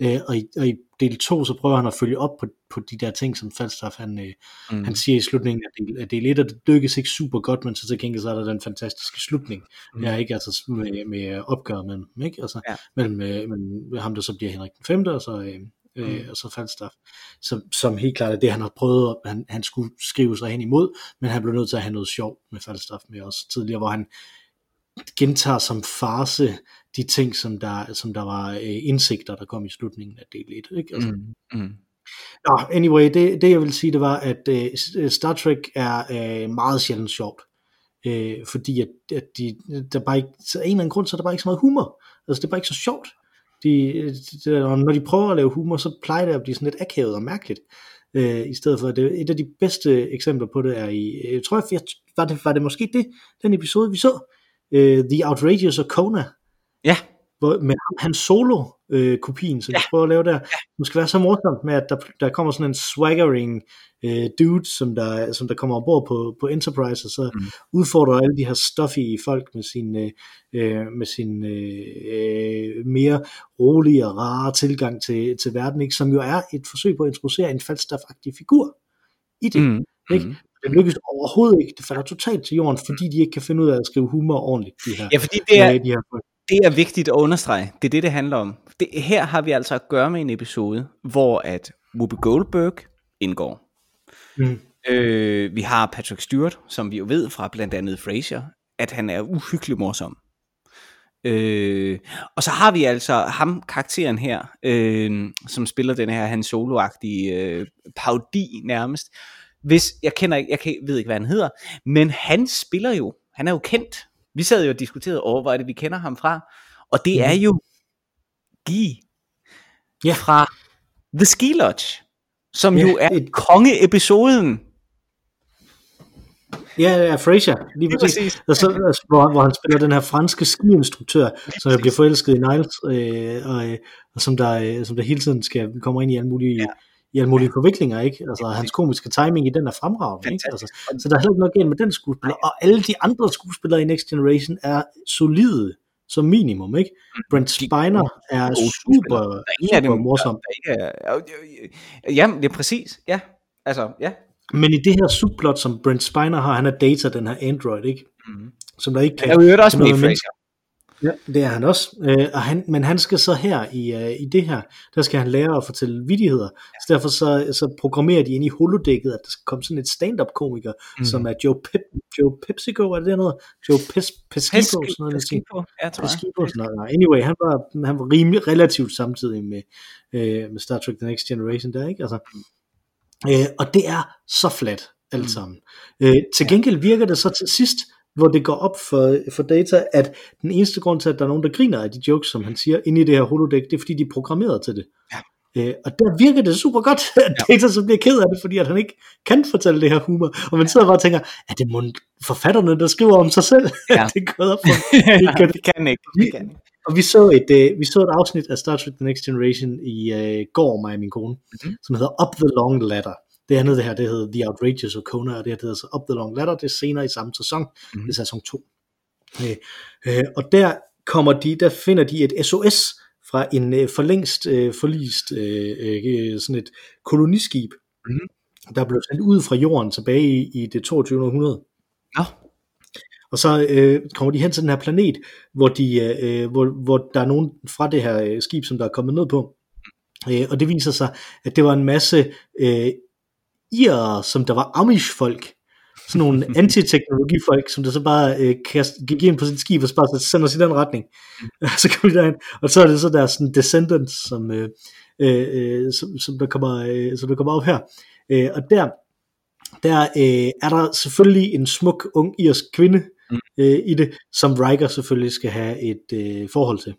øh, og, i, og i del 2, så prøver han at følge op på, på de der ting, som Falstaff han, øh, mm. han siger i slutningen af del, af del 1, og det dykkes ikke super godt, men så til gengæld så er der den fantastiske slutning, mm. er ikke altså med, med opgør mellem ikke? Altså, ja. mellem, øh, mellem ham, der så bliver Henrik den 5. og så, øh, øh, mm. og så Falstaff, som, som helt klart er det, han har prøvet, han, han skulle skrive sig hen imod, men han blev nødt til at have noget sjov med Falstaff med os tidligere, hvor han gentager som farse de ting, som der, som der var øh, indsigter, der kom i slutningen af del 1. Ikke? Altså, mm. Mm. Nå, anyway, det, det jeg vil sige, det var, at øh, Star Trek er øh, meget sjældent sjovt. Øh, fordi at, at de, der bare ikke, så en eller anden grund, så er der bare ikke så meget humor. Altså det er bare ikke så sjovt de, de, når de prøver at lave humor, så plejer det at blive sådan lidt akavet og mærkeligt. Øh, I stedet for, det, et af de bedste eksempler på det er i, jeg tror, jeg, var, det, var det måske det, den episode, vi så, uh, The Outrageous og Kona. Ja. Hvor, med han solo øh, kopien, som ja. de prøver at lave der, som skal være så morsomt med, at der, der kommer sådan en swaggering øh, dude, som der, som der kommer ombord på, på Enterprise, og så mm. udfordrer alle de her stuffy folk med sin, øh, øh, med sin øh, mere rolige og rare tilgang til, til verden, ikke? som jo er et forsøg på at introducere en falstaff-agtig figur i det. Mm. Ikke? Mm. Det lykkes overhovedet ikke. Det falder totalt til jorden, fordi de ikke kan finde ud af at skrive humor ordentligt. De her, ja, fordi det er, de her folk det er vigtigt at understrege. Det er det, det handler om. Det, her har vi altså at gøre med en episode, hvor at Whoopi Goldberg indgår. Mm. Øh, vi har Patrick Stewart, som vi jo ved fra blandt andet Frasier, at han er uhyggelig morsom. Øh, og så har vi altså ham, karakteren her, øh, som spiller den her Han Solo-agtige øh, paudi nærmest. Hvis, jeg kender ikke, jeg kan, ved ikke, hvad han hedder, men han spiller jo, han er jo kendt vi sad jo og diskuterede over, hvor er det, vi kender ham fra. Og det mm. er jo Guy ja. fra The Ski Lodge, som ja, jo er et... kongeepisoden. Ja, ja, Fraser, lige præcis. præcis. Og så, hvor, hvor han spiller den her franske skiinstruktør, som bliver forelsket i Niles, øh, og, og som, der, øh, som der hele tiden skal komme ind i alle mulige ja i alle mulige forviklinger, ikke? Altså, hans komiske timing i den er fremragende, ikke? Altså, så der er heller ikke noget galt med den skuespiller, og alle de andre skuespillere i Next Generation er solide, som minimum, ikke? Brent Spiner er super, super morsom. Ja, det er præcis, ja. Altså, ja. Men i det her subplot, som Brent Spiner har, han er data, den her Android, ikke? Mm. Som der ikke kan... Har jo også med Ja, det er han også. Øh, og han, men han skal så her i, uh, i det her, der skal han lære at fortælle vidigheder. Så derfor så, så programmerer de ind i holodækket, at der skal komme sådan et stand-up komiker, mm. som er Joe, Pep, Joe Pepsico, er det noget? Joe Pes, Pesquipo, sådan noget. Pesquipo, ja, tror Pesquipo, sådan noget. Anyway, han var, han var rimelig relativt samtidig med, øh, med Star Trek The Next Generation der, ikke? Altså, øh, og det er så flat alt mm. sammen. Øh, til gengæld virker det så til sidst hvor det går op for, for data, at den eneste grund til, at der er nogen, der griner af de jokes, som han siger, inde i det her holodeck, det er fordi, de er programmeret til det. Ja. Øh, og der virker det super godt, at. Data så bliver ked af det, fordi at han ikke kan fortælle det her humor. Og man sidder bare og tænker, er det må forfatterne, der skriver om sig selv? Ja. det er gået op for ja, kan, det kan ikke. Det kan. Og vi så, et, uh, vi så et afsnit af Star Trek The Next Generation i uh, går, mig og min kone, mm-hmm. som hedder Up the Long Ladder. Det andet det her, det hedder The Outrageous Kona, og det her det hedder så Up the Long Ladder, det er senere i samme sæson, mm. det er sæson 2. Øh, øh, og der kommer de, der finder de et SOS fra en øh, forlængst øh, forlist øh, øh, sådan et koloniskib, Mhm. der blev sendt ud fra jorden tilbage i, i det 22. århundrede. Nå, Og så øh, kommer de hen til den her planet, hvor, de, øh, hvor, hvor der er nogen fra det her øh, skib, som der er kommet ned på. Øh, og det viser sig, at det var en masse øh, irere, som der var Amish-folk. Sådan nogle antiteknologifolk, som der så bare øh, kast, gik ind på sit skib og så bare sender os i den retning. så kom de derhen, og så er det så der sådan descendants, som, øh, øh, øh, som, som, der kommer, øh, som der kommer op her. Øh, og der, der øh, er der selvfølgelig en smuk ung irsk kvinde Mm. øh, i det, som Riker selvfølgelig skal have et øh, forhold til.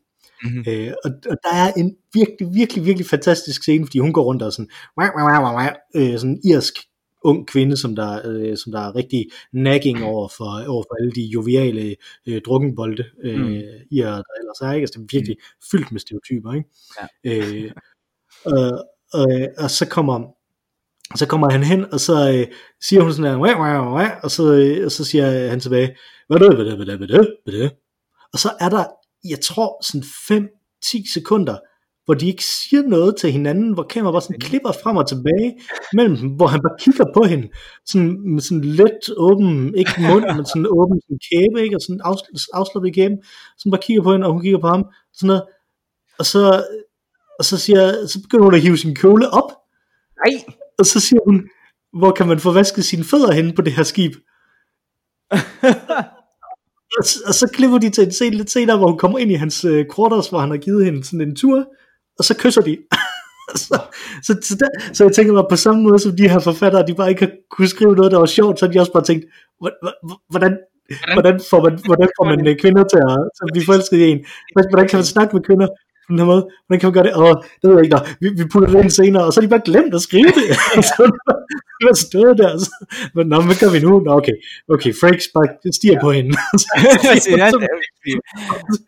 Mhm. Øh, og, og der er en virkelig, virkelig, virkelig fantastisk scene, fordi hun går rundt og sådan, wah, wah, wah, wah, øh, sådan en irsk ung kvinde, som der, øh, som der er rigtig nagging over for, over for alle de joviale øh, drukkenbolde, øh, Mm. mm. irer, der ellers er, ikke? Altså, det er virkelig mm. fyldt med stereotyper, ikke? Ja. Øh, og, og, og så kommer så kommer han hen, og så øh, siger hun sådan her, wah, wah, wah, og så, øh, og så siger han tilbage, hvad det, hvad er det, hvad det, hvad er det, hvad det? Og så er der, jeg tror, sådan 5-10 sekunder, hvor de ikke siger noget til hinanden, hvor kameraet bare sådan klipper frem og tilbage mellem dem, hvor han bare kigger på hende, sådan, med sådan let åben, ikke mund, men sådan åben sådan kæbe, ikke? og sådan afsl- afslappet i kæben, sådan bare kigger på hende, og hun kigger på ham, sådan noget, og så, og så, siger, så begynder hun at hive sin kjole op, nej, og så siger hun, hvor kan man få vasket sine fødder henne på det her skib? og, så- og så klipper de til en scene lidt senere, hvor hun kommer ind i hans øh, quarters, hvor han har givet hende sådan en tur, og så kysser de. så, så, så, der, så jeg tænker mig på samme måde, som de her forfattere, de bare ikke har kunne skrive noget, der var sjovt, så har de også bare tænkt, "Hvor- hvor- hvordan, hvordan får man, hvordan får man øh, kvinder til at, til at blive forelsket i en? Hvordan kan man snakke med kvinder den her måde? Hvordan kan man gøre det? Åh, det ved jeg ikke, Nå, vi, vi putter det ind senere, og så har de bare glemt at skrive det. så det var stået der. Så, men nå, hvad gør vi nu? Nå, okay, okay, Frakes bare stiger på hende.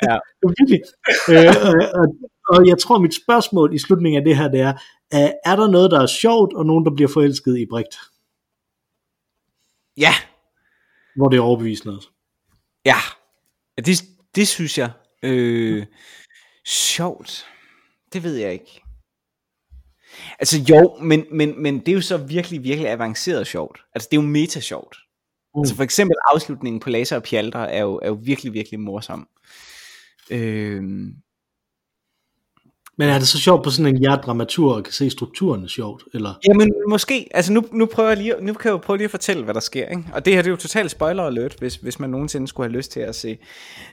ja, det er virkelig- ja. Øh, og, og, og jeg tror, mit spørgsmål i slutningen af det her, det er, er, er der noget, der er sjovt, og nogen, der bliver forelsket i Brigt? ja, Hvor det er overbevisende også. ja, Ja, det, det synes jeg, øh, sjovt, det ved jeg ikke. Altså jo, men, men, men det er jo så virkelig, virkelig avanceret sjovt. Altså det er jo meta sjovt. Mm. Altså for eksempel afslutningen på Laser og Pjalter er jo, er jo virkelig, virkelig morsom. Øh, Men er det så sjovt på sådan en hjerdramatur, og kan se strukturen sjovt? Eller? Jamen måske, altså nu, nu prøver jeg lige, nu kan jeg jo prøve lige at fortælle, hvad der sker, ikke? Og det her det er jo totalt spoiler alert, hvis, hvis man nogensinde skulle have lyst til at se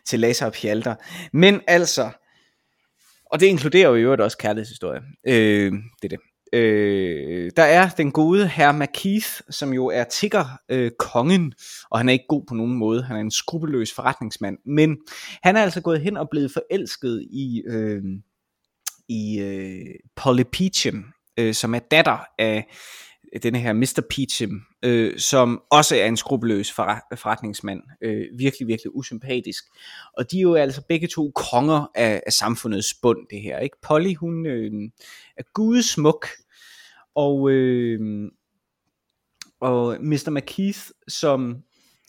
til Laser og Pjalter. Men altså, og det inkluderer jo i øvrigt også kærlighedshistorie. Øh, det er det. Øh, der er den gode herr McKeith, som jo er tigger øh, kongen, og han er ikke god på nogen måde. Han er en skrupelløs forretningsmand, men han er altså gået hen og blevet forelsket i øh, i øh, Polly Peachum, øh, som er datter af denne her Mr. Peachum, øh, som også er en skrupelløs forretningsmand. Øh, virkelig, virkelig usympatisk. Og de er jo altså begge to konger af, af samfundets bund, det her. Ikke? Polly, hun øh, er gudesmuk, og, øh, og Mr. McKeith, som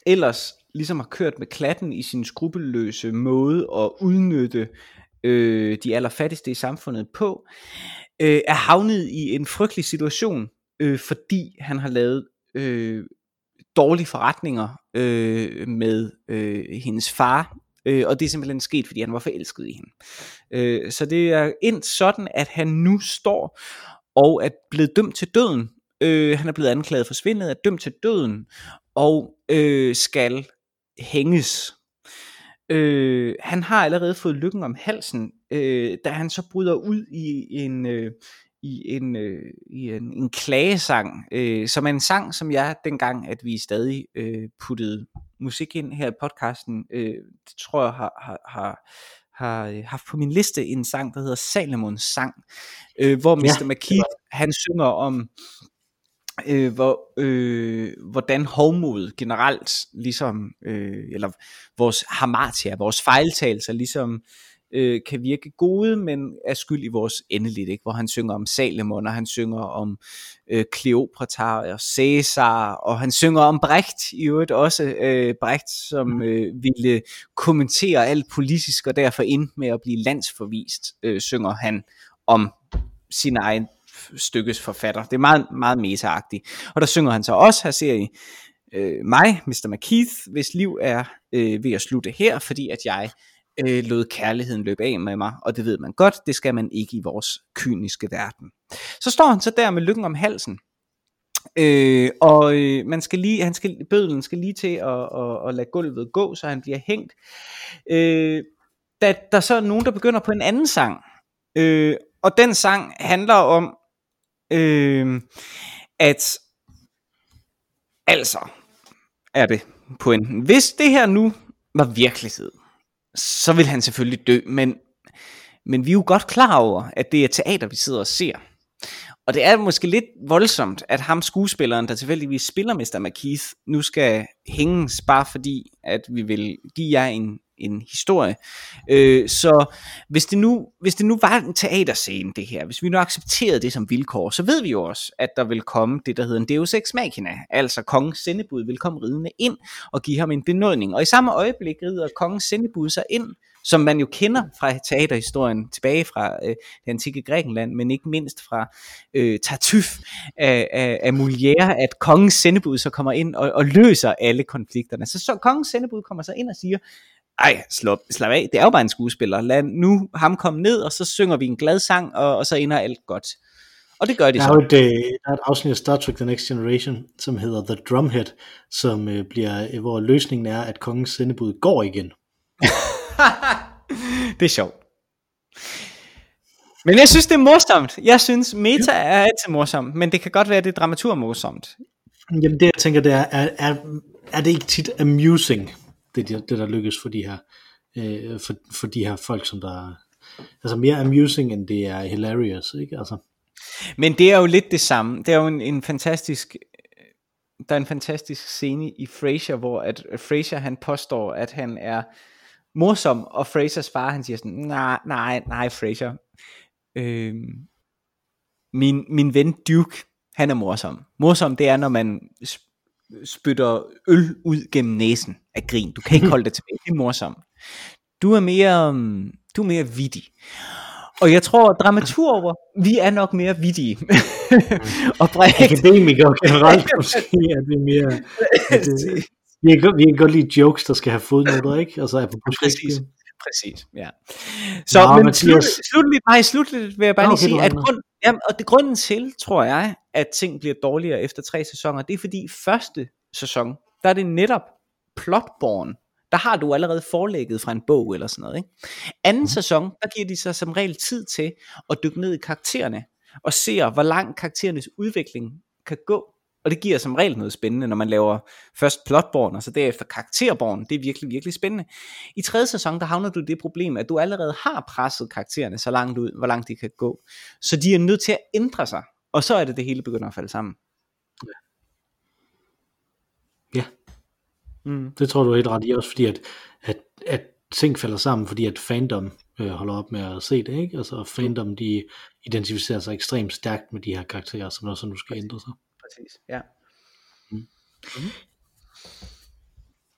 ellers ligesom har kørt med klatten i sin skrupelløse måde at udnytte øh, de allerfattigste i samfundet på, øh, er havnet i en frygtelig situation, øh, fordi han har lavet øh, dårlige forretninger øh, med øh, hendes far, øh, og det er simpelthen sket, fordi han var forelsket i hende. Øh, så det er endt sådan, at han nu står og er blevet dømt til døden. Øh, han er blevet anklaget for svindel, er dømt til døden, og øh, skal hænges. Øh, han har allerede fået lykken om halsen, øh, da han så bryder ud i en øh, i en øh, i en, en klagesang, øh, som er en sang, som jeg dengang, at vi stadig øh, puttede musik ind her i podcasten, øh, det tror jeg har, har, har har øh, haft på min liste en sang, der hedder Salomons sang, øh, hvor Mr. Ja, McKeith, han synger om, øh, hvor, øh, hvordan hovmod generelt, ligesom, øh, eller vores hamartia, vores fejltagelser, ligesom øh, kan virke gode, men er skyld i vores endeligt, ikke? hvor han synger om Salomon, og han synger om øh, Kleopatra og Caesar, og han synger om Brecht i øvrigt også, øh, Brecht, som mm. øh, ville kommentere alt politisk, og derfor ind med at blive landsforvist, øh, synger han om sin egen stykkes forfatter. Det er meget, meget meta Og der synger han så også, her ser I, øh, mig, Mr. McKeith, hvis liv er øh, ved at slutte her, fordi at jeg øh, lod kærligheden løbe af med mig, og det ved man godt, det skal man ikke i vores kyniske verden. Så står han så der med lykken om halsen, Øh, og øh, man skal lige, han skal, bødlen skal lige til at, at, at lade gulvet gå, så han bliver hængt. Øh, da der så er nogen, der begynder på en anden sang, øh, og den sang handler om, øh, at altså er det pointen. Hvis det her nu var virkelighed, så vil han selvfølgelig dø, men, men vi er jo godt klar over, at det er teater, vi sidder og ser. Og det er måske lidt voldsomt, at ham skuespilleren, der tilfældigvis spiller Mr. McKeith, nu skal hænges bare fordi, at vi vil give jer en, en historie. Øh, så hvis det, nu, hvis det nu var en teaterscene, det her, hvis vi nu accepterede det som vilkår, så ved vi jo også, at der vil komme det, der hedder en Deus Ex Machina, altså kongens sendebud vil komme ridende ind og give ham en benådning. Og i samme øjeblik rider kongens sendebud sig ind, som man jo kender fra teaterhistorien tilbage fra øh, det antikke Grækenland, men ikke mindst fra øh, Tartuffe af, af, af Molière, at kongens sendebud så kommer ind og, og løser alle konflikterne. Så, så kongens sendebud kommer så ind og siger, ej, slap, slap af, det er jo bare en skuespiller. Lad nu ham komme ned, og så synger vi en glad sang, og, og så ender alt godt. Og det gør de der så. Er et, øh, der er et afsnit af Star Trek The Next Generation, som hedder The Drumhead, som øh, bliver, øh, hvor løsningen er, at kongens sendebud går igen. det er sjovt. Men jeg synes, det er morsomt. Jeg synes, meta er altid morsomt, men det kan godt være, at det er dramatur morsomt. Jamen det, jeg tænker, det er, er, er, er det ikke tit amusing, det, det der lykkes for de her, øh, for, for de her folk, som der altså mere amusing, end det er hilarious, ikke? Altså. Men det er jo lidt det samme. Det er jo en, en fantastisk der er en fantastisk scene i Frasier, hvor at Frasier han påstår, at han er morsom, og Frasers far, han siger sådan, nej, nej, nej, Frasier, Øh, min, min ven Duke, han er morsom. Morsom, det er, når man spytter øl ud gennem næsen af grin. Du kan ikke holde det tilbage. Det er morsom. Du er mere, du er mere vidig. Og jeg tror, at dramaturger, vi er nok mere vidige. og Akademikere generelt måske, at vi er mere... At det, vi kan, vi kan godt lide jokes, der skal have fodnoter, ikke? Altså er på Præcis. Præcis, ja. Så, Nå, men Mathias... slut, slutligt, nej, slutligt vil jeg bare Nå, lige okay, sige, at grund, jamen, og det grunden til, tror jeg, at ting bliver dårligere efter tre sæsoner, det er fordi første sæson, der er det netop plotborn. Der har du allerede forlægget fra en bog eller sådan noget. Ikke? Anden mm. sæson, der giver de sig som regel tid til at dykke ned i karaktererne, og ser, hvor lang karakterernes udvikling kan gå. Og det giver som regel noget spændende, når man laver først plotborn, og så derefter karakterborn. Det er virkelig, virkelig spændende. I tredje sæson, der havner du det problem, at du allerede har presset karaktererne så langt ud, hvor langt de kan gå. Så de er nødt til at ændre sig. Og så er det, det hele begynder at falde sammen. Ja. ja. Mm. Det tror du er helt ret i, også fordi at, at, at ting falder sammen, fordi at fandom øh, holder op med at se det, ikke? Altså fandom, de identificerer sig ekstremt stærkt med de her karakterer, som også nu skal ændre sig præcis. Ja. Mm. Mm.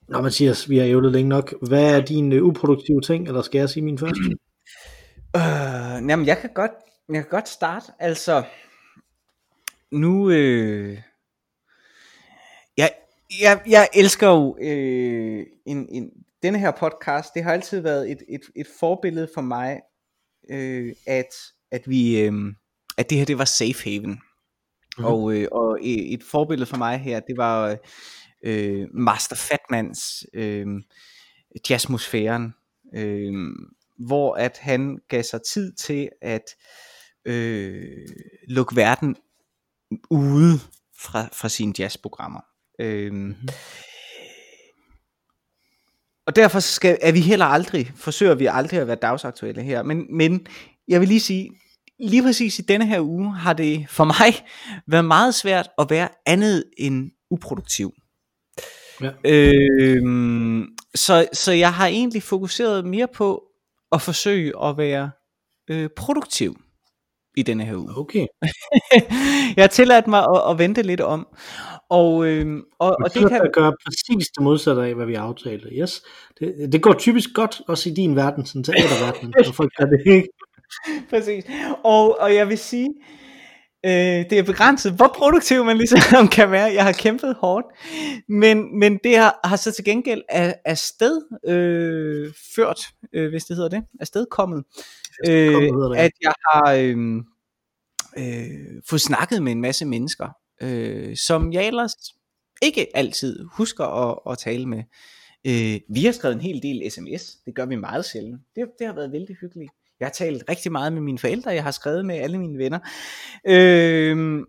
Nå Mathias, vi har ævlet længe nok. Hvad er din uh, uproduktive ting, eller skal jeg sige min første? Øh, jamen, jeg kan godt, jeg kan godt starte. Altså, nu, øh, jeg, jeg, jeg elsker jo øh, en, en, denne her podcast. Det har altid været et, et, et forbillede for mig, øh, at, at vi, øh, at det her, det var safe haven. Mm. Og, øh, og et forbillede for mig her, det var øh, Master Fatmans øh, jazzmosfæren, øh, hvor at han gav sig tid til at øh, lukke verden ude fra, fra sine jazzprogrammer. Øh, mm-hmm. Og derfor skal, er vi heller aldrig, forsøger vi aldrig at være dagsaktuelle her, men, men jeg vil lige sige, lige præcis i denne her uge har det for mig været meget svært at være andet end uproduktiv. Ja. Øh, så, så jeg har egentlig fokuseret mere på at forsøge at være øh, produktiv i denne her uge. Okay. jeg har tilladt mig at, at vente lidt om. Og, øh, og, og det kan gøre præcis det modsatte af, hvad vi aftalte. Yes. Det, det går typisk godt, også i din verden, sådan teaterverdenen, når folk gør det ikke. præcis. Og, og jeg vil sige, øh, det er begrænset, hvor produktiv man ligesom kan være. Jeg har kæmpet hårdt, men, men det har, har så til gengæld af, afsted øh, ført, øh, hvis det hedder det, afsted kommet, øh, at jeg har øh, øh, fået snakket med en masse mennesker, øh, som jeg ellers ikke altid husker at, at tale med. Øh, vi har skrevet en hel del sms, det gør vi meget sjældent. Det, det har været vældig hyggeligt. Jeg har talt rigtig meget med mine forældre, jeg har skrevet med alle mine venner. Øh,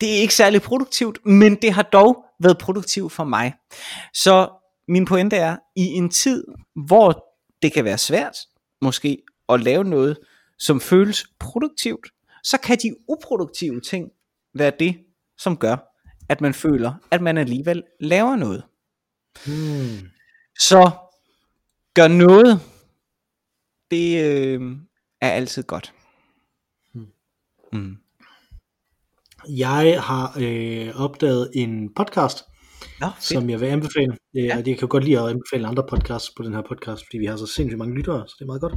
det er ikke særlig produktivt, men det har dog været produktivt for mig. Så min pointe er, i en tid, hvor det kan være svært, måske, at lave noget, som føles produktivt, så kan de uproduktive ting være det, som gør, at man føler, at man alligevel laver noget. Hmm. Så gør noget, det øh, er altid godt. Hmm. Hmm. Jeg har øh, opdaget en podcast, Nå, som jeg vil anbefale. Øh, ja. Jeg kan godt lide at anbefale andre podcasts på den her podcast, fordi vi har så sindssygt mange lyttere, så det er meget godt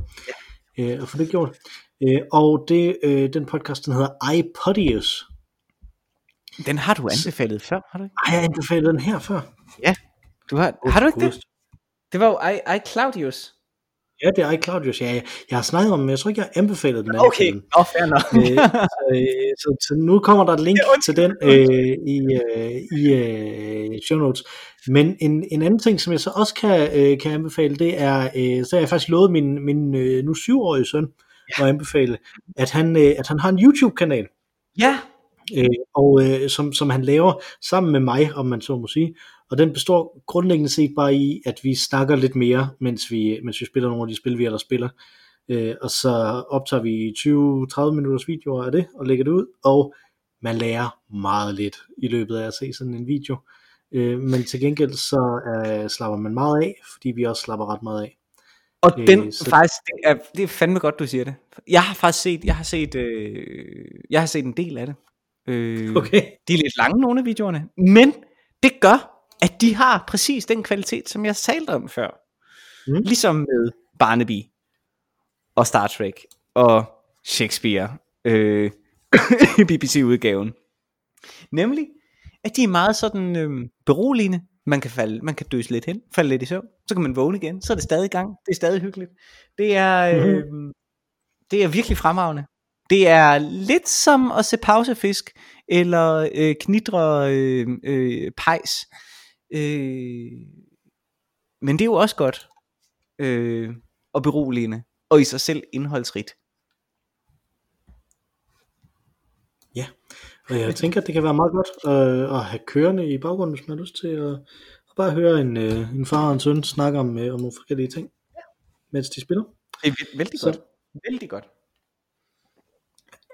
ja. øh, at få det gjort. Øh, og det, øh, den podcast, den hedder iPodius. Den har du anbefalet før, har du ikke? Har jeg anbefalet den her før? Ja, du har, oh, har du ikke det? Det var jo I, I Claudius. Ja, det er iCloud, ja. Jeg, jeg har snakket om, men jeg tror ikke, jeg har anbefalet den. Okay, oh, fair nok. øh, så, øh, så, så, nu kommer der et link til den øh, i, øh, i øh, show notes. Men en, en anden ting, som jeg så også kan, øh, kan anbefale, det er, øh, så har jeg faktisk lovet min, min øh, nu syvårige søn ja. at anbefale, at han, øh, at han har en YouTube-kanal. Ja. Øh, og øh, som, som han laver sammen med mig, om man så må sige. Og den består grundlæggende set bare i, at vi snakker lidt mere, mens vi, mens vi spiller nogle af de spil, vi ellers spiller. Øh, og så optager vi 20-30 minutters videoer af det, og lægger det ud, og man lærer meget lidt i løbet af at se sådan en video. Øh, men til gengæld så øh, slapper man meget af, fordi vi også slapper ret meget af. Og øh, den så... faktisk, det er, det er fandme godt, du siger det. Jeg har faktisk set, jeg har set, øh, jeg har set en del af det. Øh, okay. De er lidt lange, nogle af videoerne, men det gør, at de har præcis den kvalitet, som jeg talte om før. Mm. Ligesom med Barnaby og Star Trek og Shakespeare øh, i BBC-udgaven. Nemlig, at de er meget sådan øh, beroligende. Man kan, falde, man kan døse lidt hen, falde lidt i søvn, så kan man vågne igen, så er det stadig i gang. Det er stadig hyggeligt. Det er, øh, mm. det er virkelig fremragende. Det er lidt som at se pausefisk, eller øh, knitre øh, øh, pejs. Øh, men det er jo også godt øh, og beroligende og i sig selv indholdsrigt. Ja, og jeg tænker, at det kan være meget godt øh, at have kørende i baggrunden, hvis man har lyst til at, at bare høre en, øh, en far og en søn snakke om, øh, om nogle forskellige ting, ja. mens de spiller. Det er vældig Så. godt. Vældig godt.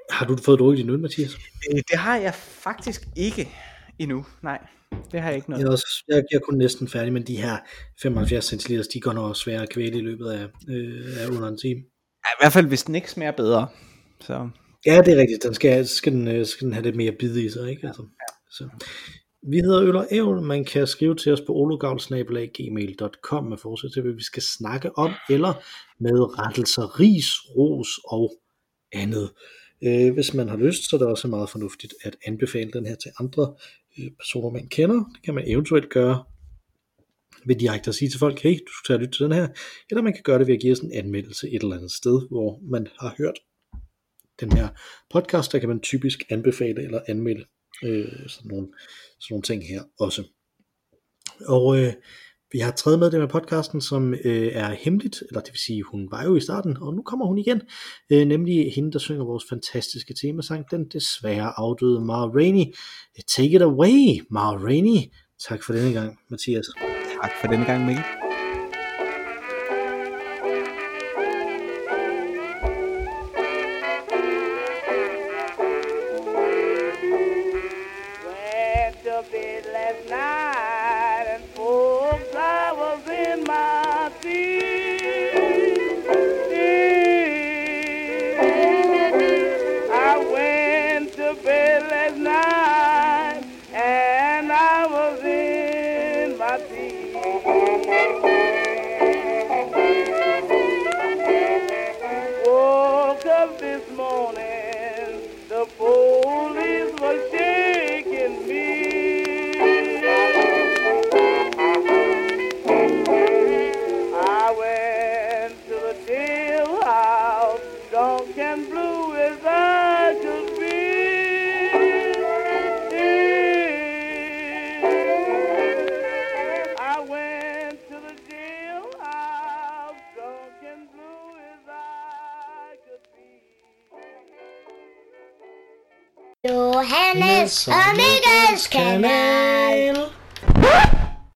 Har du fået drukket din øl, Mathias? Øh, det har jeg faktisk ikke endnu, nej det har jeg ikke noget. Jeg er, også, jeg, jeg er kun næsten færdig, men de her 75 cl, de går nok svære at kvæle i løbet af, øh, af under en time. Ja, I hvert fald, hvis den ikke smager bedre. Så. Ja, det er rigtigt. Den skal, skal, den, øh, skal den have lidt mere bid i sig, ikke? Altså, så. Vi hedder Øl og Ævl. Man kan skrive til os på ologavl.gmail.com med forsøg til, hvad vi skal snakke om, eller med rettelser, ris, ros og andet. Øh, hvis man har lyst, så er det også meget fornuftigt at anbefale den her til andre Øh, personer, man kender. Det kan man eventuelt gøre ved direkte at sige til folk, hey, du skal tage lytte til den her, eller man kan gøre det ved at give os en anmeldelse et eller andet sted, hvor man har hørt den her podcast, der kan man typisk anbefale eller anmelde øh, sådan, nogle, sådan nogle ting her også. Og øh, vi har tredje med det med podcasten, som øh, er hemmeligt, eller det vil sige, hun var jo i starten, og nu kommer hun igen, øh, nemlig hende, der synger vores fantastiske temasang, den desværre afdøde Ma Rainey. Take it away, Ma Rainey. Tak for denne gang, Mathias. Tak for denne gang, Mikkel.